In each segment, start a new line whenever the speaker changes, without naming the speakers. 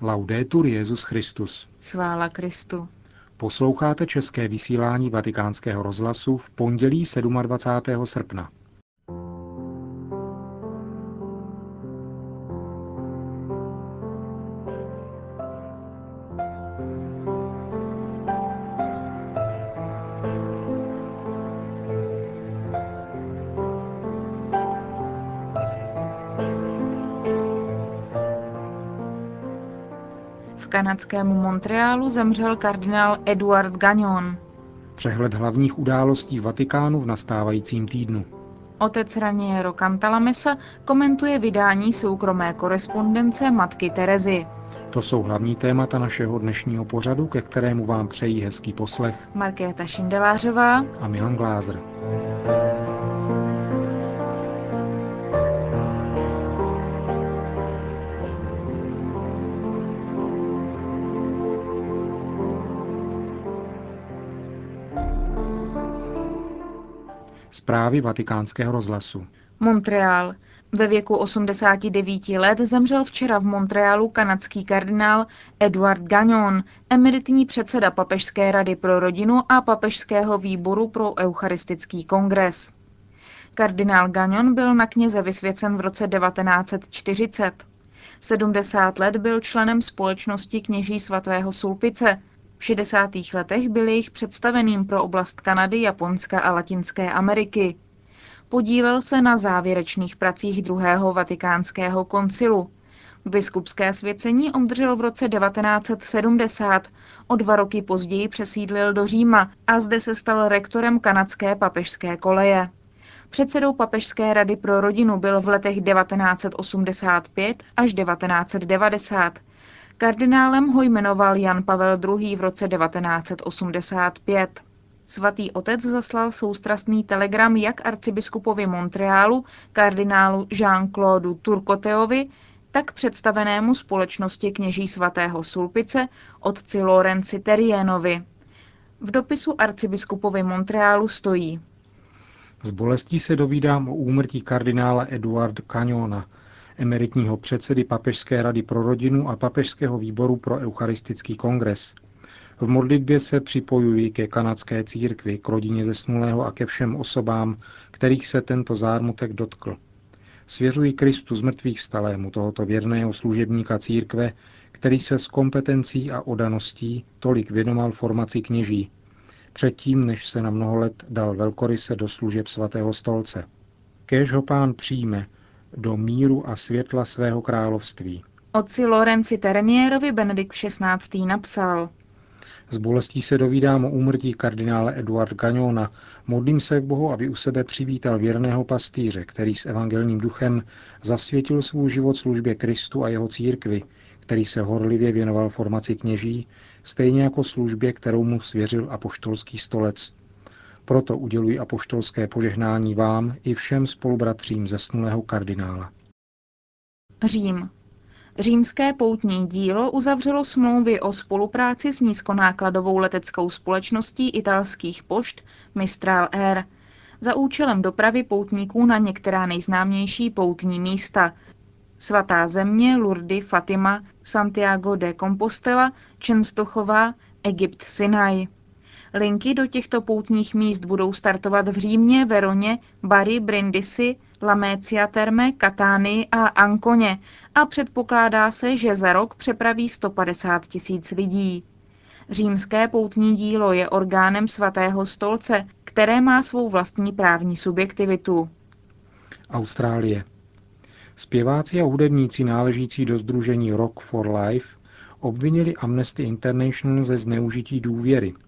Laudetur Jezus Christus.
Chvála Kristu.
Posloucháte české vysílání Vatikánského rozhlasu v pondělí 27. srpna.
V kanadském Montrealu zemřel kardinál Eduard Gagnon.
Přehled hlavních událostí Vatikánu v nastávajícím týdnu.
Otec Raniero Cantalamessa komentuje vydání soukromé korespondence matky Terezy.
To jsou hlavní témata našeho dnešního pořadu, ke kterému vám přejí hezký poslech
Markéta Šindelářová
a Milan Glázer. Zprávy vatikánského rozhlasu.
Montreal. Ve věku 89 let zemřel včera v Montrealu kanadský kardinál Edward Gagnon, emeritní předseda Papežské rady pro rodinu a Papežského výboru pro eucharistický kongres. Kardinál Gagnon byl na kněze vysvěcen v roce 1940. 70 let byl členem společnosti kněží svatého Sulpice. V 60. letech byl jejich představeným pro oblast Kanady, Japonska a Latinské Ameriky. Podílel se na závěrečných pracích druhého vatikánského koncilu. Biskupské svěcení obdržel v roce 1970. O dva roky později přesídlil do Říma a zde se stal rektorem kanadské papežské koleje. Předsedou Papežské rady pro rodinu byl v letech 1985 až 1990. Kardinálem ho jmenoval Jan Pavel II. v roce 1985. Svatý otec zaslal soustrastný telegram jak arcibiskupovi Montrealu, kardinálu Jean-Claude Turcoteovi, tak představenému společnosti kněží svatého Sulpice, otci Lorenci Terienovi. V dopisu arcibiskupovi Montrealu stojí
S bolestí se dovídám o úmrtí kardinála Eduarda Cagnona, emeritního předsedy Papežské rady pro rodinu a Papežského výboru pro eucharistický kongres. V modlitbě se připojuji ke kanadské církvi, k rodině zesnulého a ke všem osobám, kterých se tento zármutek dotkl. Svěřuji Kristu z mrtvých vstalému tohoto věrného služebníka církve, který se s kompetencí a odaností tolik věnoval formaci kněží, předtím, než se na mnoho let dal velkoryse do služeb svatého stolce. Kéž ho pán přijme do míru a světla svého království.
Otci Lorenci Ternierovi Benedikt XVI. napsal
S bolestí se dovídám o úmrtí kardinále Eduard Gagnona. Modlím se k Bohu, aby u sebe přivítal věrného pastýře, který s evangelním duchem zasvětil svůj život službě Kristu a jeho církvi, který se horlivě věnoval formaci kněží, stejně jako službě, kterou mu svěřil apoštolský stolec. Proto uděluji apoštolské požehnání vám i všem spolubratřím zesnulého kardinála.
Řím. Římské poutní dílo uzavřelo smlouvy o spolupráci s nízkonákladovou leteckou společností italských pošt Mistral Air za účelem dopravy poutníků na některá nejznámější poutní místa. Svatá země, Lourdes, Fatima, Santiago de Compostela, Čenstochová, Egypt, Sinai. Linky do těchto poutních míst budou startovat v Římě, Veroně, Bari, Brindisi, Lamécia Terme, Katány a Ankoně a předpokládá se, že za rok přepraví 150 tisíc lidí. Římské poutní dílo je orgánem svatého stolce, které má svou vlastní právní subjektivitu.
Austrálie. Zpěváci a hudebníci náležící do združení Rock for Life obvinili Amnesty International ze zneužití důvěry –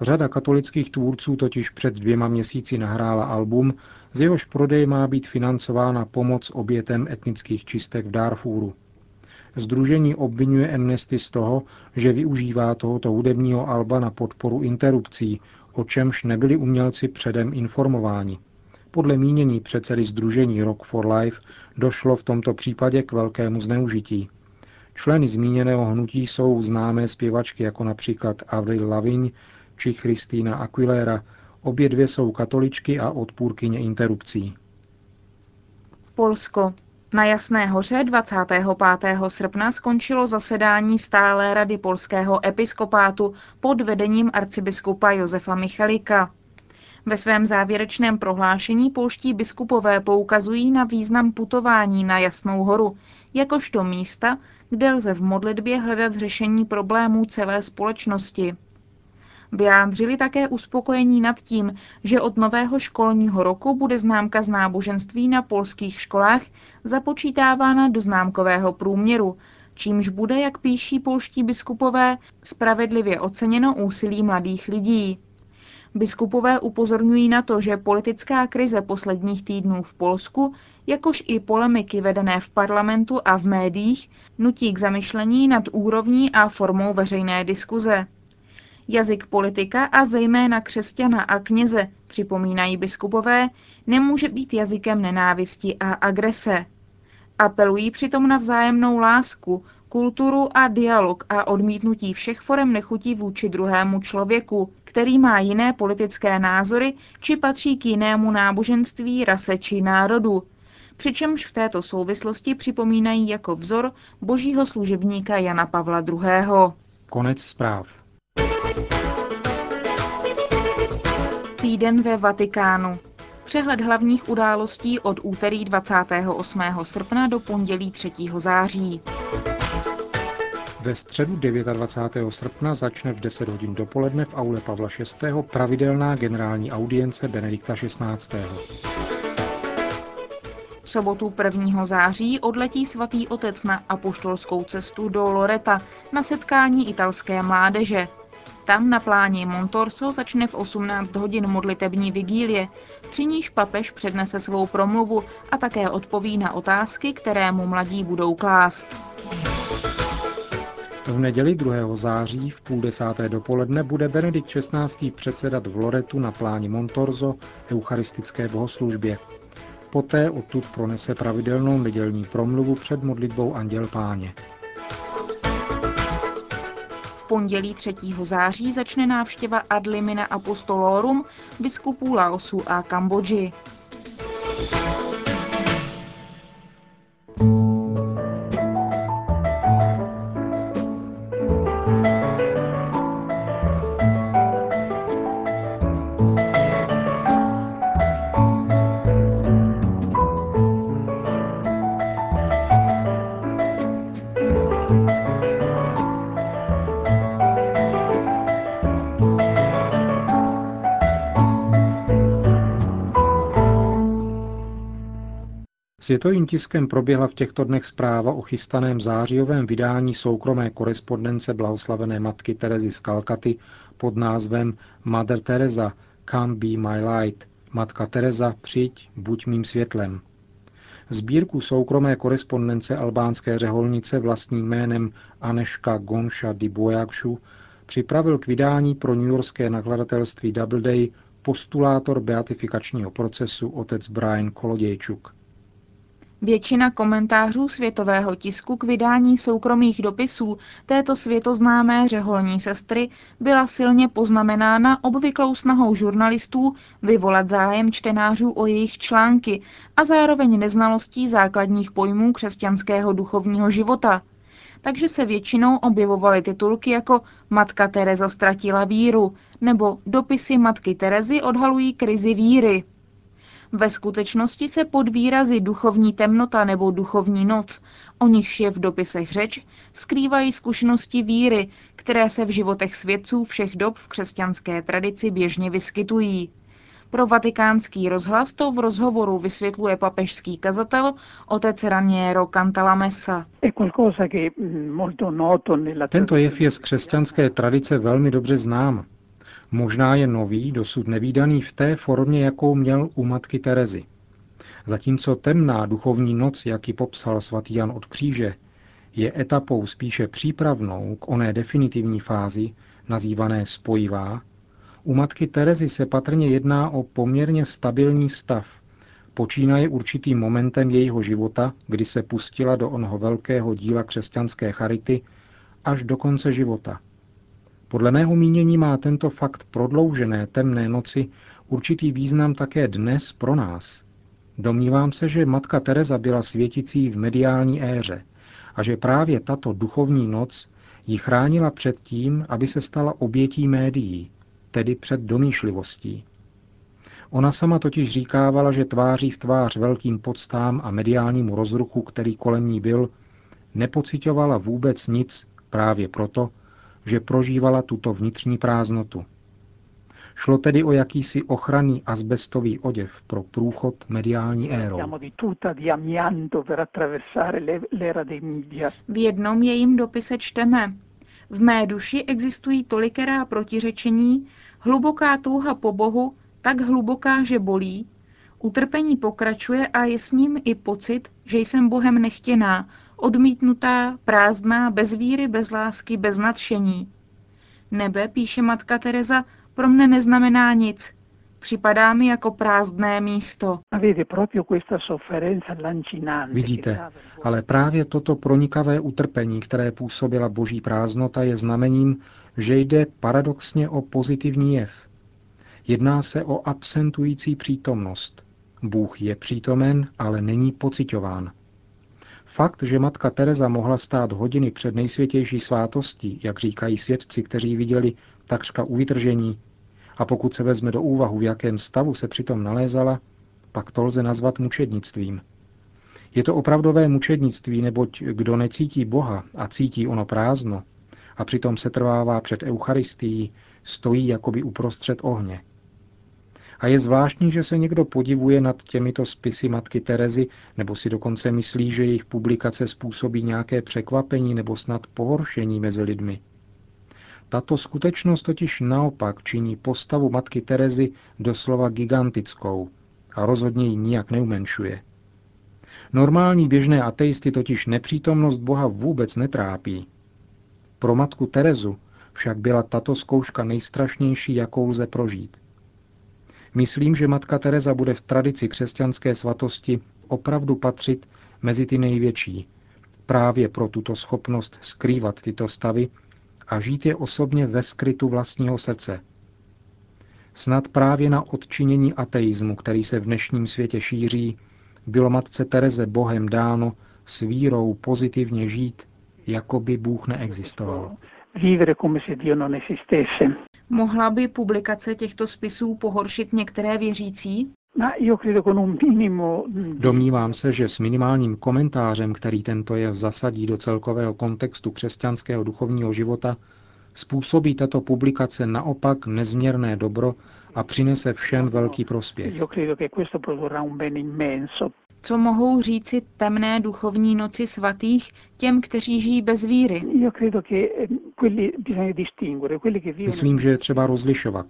Řada katolických tvůrců totiž před dvěma měsíci nahrála album, z jehož prodej má být financována pomoc obětem etnických čistek v Darfuru. Združení obvinuje Amnesty z toho, že využívá tohoto hudebního alba na podporu interrupcí, o čemž nebyli umělci předem informováni. Podle mínění předsedy Združení Rock for Life došlo v tomto případě k velkému zneužití. Členy zmíněného hnutí jsou známé zpěvačky jako například Avril Lavigne či Kristýna Aguilera. Obě dvě jsou katoličky a odpůrkyně interrupcí.
Polsko. Na Jasné hoře 25. srpna skončilo zasedání stále rady polského episkopátu pod vedením arcibiskupa Josefa Michalika. Ve svém závěrečném prohlášení polští biskupové poukazují na význam putování na Jasnou horu, jakožto místa, kde lze v modlitbě hledat řešení problémů celé společnosti. Vyjádřili také uspokojení nad tím, že od nového školního roku bude známka z náboženství na polských školách započítávána do známkového průměru, čímž bude, jak píší polští biskupové, spravedlivě oceněno úsilí mladých lidí. Biskupové upozorňují na to, že politická krize posledních týdnů v Polsku, jakož i polemiky vedené v parlamentu a v médiích, nutí k zamyšlení nad úrovní a formou veřejné diskuze. Jazyk politika a zejména křesťana a kněze, připomínají biskupové, nemůže být jazykem nenávisti a agrese. Apelují přitom na vzájemnou lásku, kulturu a dialog a odmítnutí všech forem nechutí vůči druhému člověku, který má jiné politické názory či patří k jinému náboženství, rase či národu. Přičemž v této souvislosti připomínají jako vzor božího služebníka Jana Pavla II.
Konec zpráv.
Týden ve Vatikánu. Přehled hlavních událostí od úterý 28. srpna do pondělí 3. září.
Ve středu 29. srpna začne v 10 hodin dopoledne v aule Pavla VI. pravidelná generální audience Benedikta XVI.
V sobotu 1. září odletí svatý otec na apoštolskou cestu do Loreta na setkání italské mládeže. Tam na pláni Montorso začne v 18 hodin modlitební vigílie, při níž papež přednese svou promluvu a také odpoví na otázky, které mu mladí budou klást.
V neděli 2. září v půl desáté dopoledne bude Benedikt XVI. předsedat v Loretu na pláni Montorzo eucharistické bohoslužbě. Poté odtud pronese pravidelnou nedělní promluvu před modlitbou Anděl Páně.
Pondělí 3. září začne návštěva Ad limina apostolorum biskupů Laosu a Kambodži.
Světovým tiskem proběhla v těchto dnech zpráva o chystaném zářijovém vydání soukromé korespondence blahoslavené matky Terezy z Kalkaty pod názvem Mother Teresa, Come be my light, Matka Teresa, přijď, buď mým světlem. Sbírku soukromé korespondence albánské řeholnice vlastním jménem Aneška Gonša di Bojakshu připravil k vydání pro newyorské nakladatelství Doubleday postulátor beatifikačního procesu otec Brian Kolodějčuk.
Většina komentářů světového tisku k vydání soukromých dopisů této světoznámé řeholní sestry byla silně poznamenána obvyklou snahou žurnalistů vyvolat zájem čtenářů o jejich články a zároveň neznalostí základních pojmů křesťanského duchovního života. Takže se většinou objevovaly titulky jako Matka Teresa ztratila víru nebo Dopisy matky Terezy odhalují krizi víry. Ve skutečnosti se pod výrazy duchovní temnota nebo duchovní noc, o nichž je v dopisech řeč, skrývají zkušenosti víry, které se v životech svědců všech dob v křesťanské tradici běžně vyskytují. Pro vatikánský rozhlas to v rozhovoru vysvětluje papežský kazatel otec Raniero Cantalamessa.
Tento jev je z křesťanské tradice velmi dobře znám. Možná je nový, dosud nevýdaný v té formě, jakou měl u matky Terezy. Zatímco temná duchovní noc, jak ji popsal svatý Jan od kříže, je etapou spíše přípravnou k oné definitivní fázi, nazývané spojivá, u matky Terezy se patrně jedná o poměrně stabilní stav. Počínaje určitým momentem jejího života, kdy se pustila do onoho velkého díla křesťanské charity, až do konce života – podle mého mínění má tento fakt prodloužené temné noci určitý význam také dnes pro nás. Domnívám se, že matka Teresa byla světicí v mediální éře a že právě tato duchovní noc ji chránila před tím, aby se stala obětí médií, tedy před domýšlivostí. Ona sama totiž říkávala, že tváří v tvář velkým podstám a mediálnímu rozruchu, který kolem ní byl, nepocitovala vůbec nic právě proto, že prožívala tuto vnitřní prázdnotu. Šlo tedy o jakýsi ochranný asbestový oděv pro průchod mediální érou.
V jednom jejím dopise čteme, v mé duši existují tolikerá protiřečení, hluboká touha po Bohu, tak hluboká, že bolí, utrpení pokračuje a je s ním i pocit, že jsem Bohem nechtěná, odmítnutá, prázdná, bez víry, bez lásky, bez nadšení. Nebe, píše matka Teresa, pro mne neznamená nic. Připadá mi jako prázdné místo.
Vidíte, ale právě toto pronikavé utrpení, které působila boží prázdnota, je znamením, že jde paradoxně o pozitivní jev. Jedná se o absentující přítomnost. Bůh je přítomen, ale není pocitován. Fakt, že matka Teresa mohla stát hodiny před nejsvětější svátostí, jak říkají svědci, kteří viděli takřka u vytržení, a pokud se vezme do úvahu, v jakém stavu se přitom nalézala, pak to lze nazvat mučednictvím. Je to opravdové mučednictví, neboť kdo necítí Boha a cítí ono prázdno, a přitom se trvává před Eucharistií, stojí jakoby uprostřed ohně. A je zvláštní, že se někdo podivuje nad těmito spisy matky Terezy, nebo si dokonce myslí, že jejich publikace způsobí nějaké překvapení nebo snad pohoršení mezi lidmi. Tato skutečnost totiž naopak činí postavu matky Terezy doslova gigantickou a rozhodně ji nijak neumenšuje. Normální běžné ateisty totiž nepřítomnost Boha vůbec netrápí. Pro matku Terezu však byla tato zkouška nejstrašnější, jakou lze prožít. Myslím, že matka Teresa bude v tradici křesťanské svatosti opravdu patřit mezi ty největší, právě pro tuto schopnost skrývat tyto stavy a žít je osobně ve skrytu vlastního srdce. Snad právě na odčinění ateismu, který se v dnešním světě šíří, bylo matce Tereze Bohem dáno s vírou pozitivně žít, jako by Bůh neexistoval.
Mohla by publikace těchto spisů pohoršit některé věřící?
Domnívám se, že s minimálním komentářem, který tento jev zasadí do celkového kontextu křesťanského duchovního života, způsobí tato publikace naopak nezměrné dobro a přinese všem velký prospěch.
Co mohou říci temné duchovní noci svatých těm, kteří žijí bez víry?
Myslím, že je třeba rozlišovat.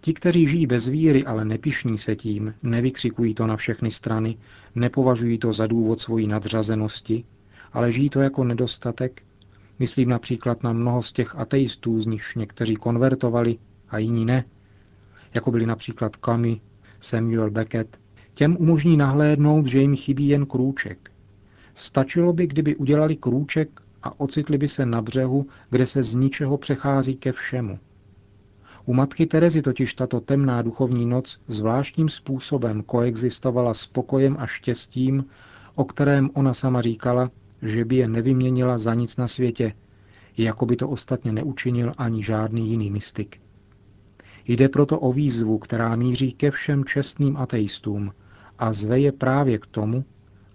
Ti, kteří žijí bez víry, ale nepišní se tím, nevykřikují to na všechny strany, nepovažují to za důvod svojí nadřazenosti, ale žijí to jako nedostatek, myslím například na mnoho z těch ateistů, z nichž někteří konvertovali a jiní ne, jako byli například Kami, Samuel Beckett, těm umožní nahlédnout, že jim chybí jen krůček. Stačilo by, kdyby udělali krůček a ocitli by se na břehu, kde se z ničeho přechází ke všemu – u matky Terezy totiž tato temná duchovní noc zvláštním způsobem koexistovala s pokojem a štěstím, o kterém ona sama říkala, že by je nevyměnila za nic na světě, jako by to ostatně neučinil ani žádný jiný mystik. Jde proto o výzvu, která míří ke všem čestným ateistům a zve je právě k tomu,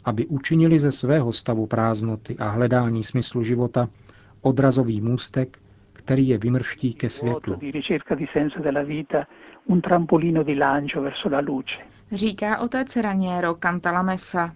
aby učinili ze svého stavu prázdnoty a hledání smyslu života odrazový můstek který je vymrští ke světlu.
Říká otec Raniero Cantalamessa.